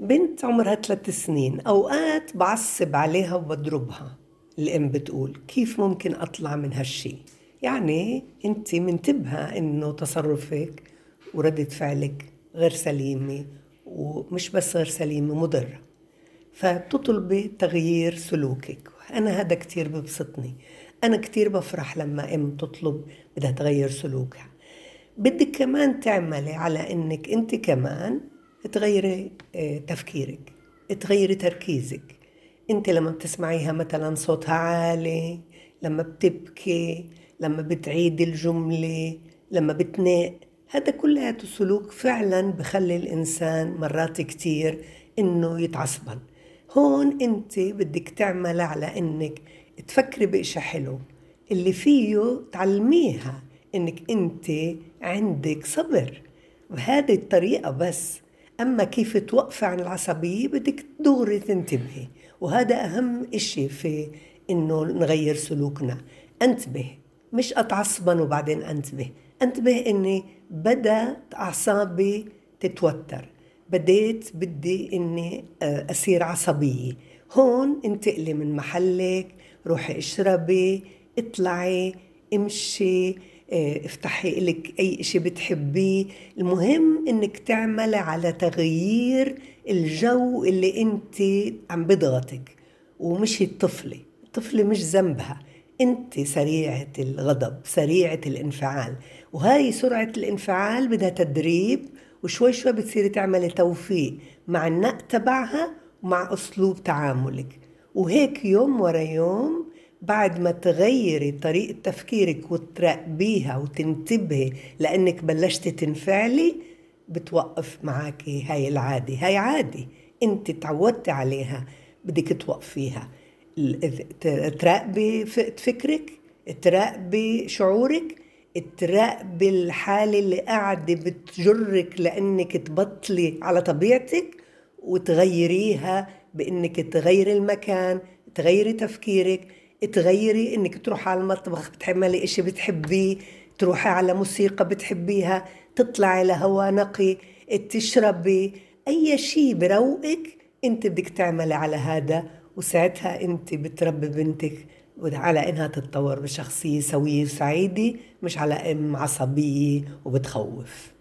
بنت عمرها ثلاث سنين أوقات بعصب عليها وبضربها. الأم بتقول كيف ممكن أطلع من هالشي؟ يعني أنت منتبهة إنه تصرفك وردة فعلك غير سليمة ومش بس غير سليمة مضرة. فبتطلبي تغيير سلوكك. أنا هذا كتير ببسطني. أنا كتير بفرح لما أم تطلب بدها تغير سلوكها. بدك كمان تعملي على إنك أنت كمان تغيري آه، تفكيرك تغيري تركيزك. انت لما بتسمعيها مثلا صوتها عالي لما بتبكي لما بتعيد الجملة لما بتناق هذا كلياته سلوك فعلا بخلي الإنسان مرات كتير إنه يتعصبن. هون أنت بدك تعمل على إنك تفكري بإشي حلو. اللي فيه تعلميها إنك أنت عندك صبر. بهذه الطريقة بس أما كيف توقفي عن العصبية بدك دغري تنتبهي. وهذا أهم إشي في إنه نغير سلوكنا. أنتبه مش أتعصبن وبعدين أنتبه. أنتبه إني بدأت أعصابي تتوتر. بديت بدي إني آه، أصير عصبية. هون انتقلي من محلك روحي اشربي اطلعي امشي. افتحي لك أي شيء بتحبيه. المهم إنك تعملي على تغيير الجو اللي أنت عم بضغطك ومش الطفلة. الطفلة مش ذنبها. أنت سريعة الغضب سريعة الانفعال. وهاي سرعة الانفعال بدها تدريب وشوي شوي بتصيري تعملي توفيق مع النق تبعها ومع أسلوب تعاملك. وهيك يوم ورا يوم بعد ما تغيري طريقة تفكيرك وتراقبيها وتنتبهي لأنك بلشتي تنفعلي بتوقف معك هاي العادة. هاي عادة انت تعودتي عليها بدك توقفيها. تراقبي فكرك تراقبي شعورك تراقبي الحالة اللي قاعدة بتجرك لأنك تبطلي على طبيعتك وتغيريها بأنك تغيري المكان تغيري تفكيرك. تغيري إنك تروحي على المطبخ بتعملي إشي بتحبيه تروحي على موسيقى بتحبيها تطلعي لهواء نقي تشربي أي شيء بروقك أنت بدك تعملي على هذا وساعتها أنت بتربي بنتك على إنها تتطور بشخصية سوية وسعيدة مش على إم عصبية وبتخوف.